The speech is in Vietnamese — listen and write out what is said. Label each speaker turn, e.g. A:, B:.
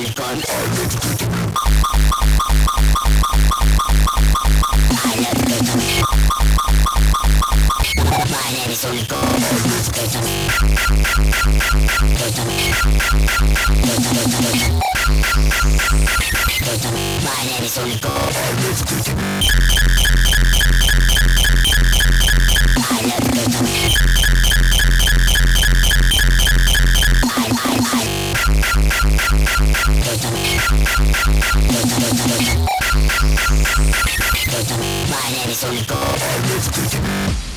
A: My name is Sulcon. My name is Sulcon.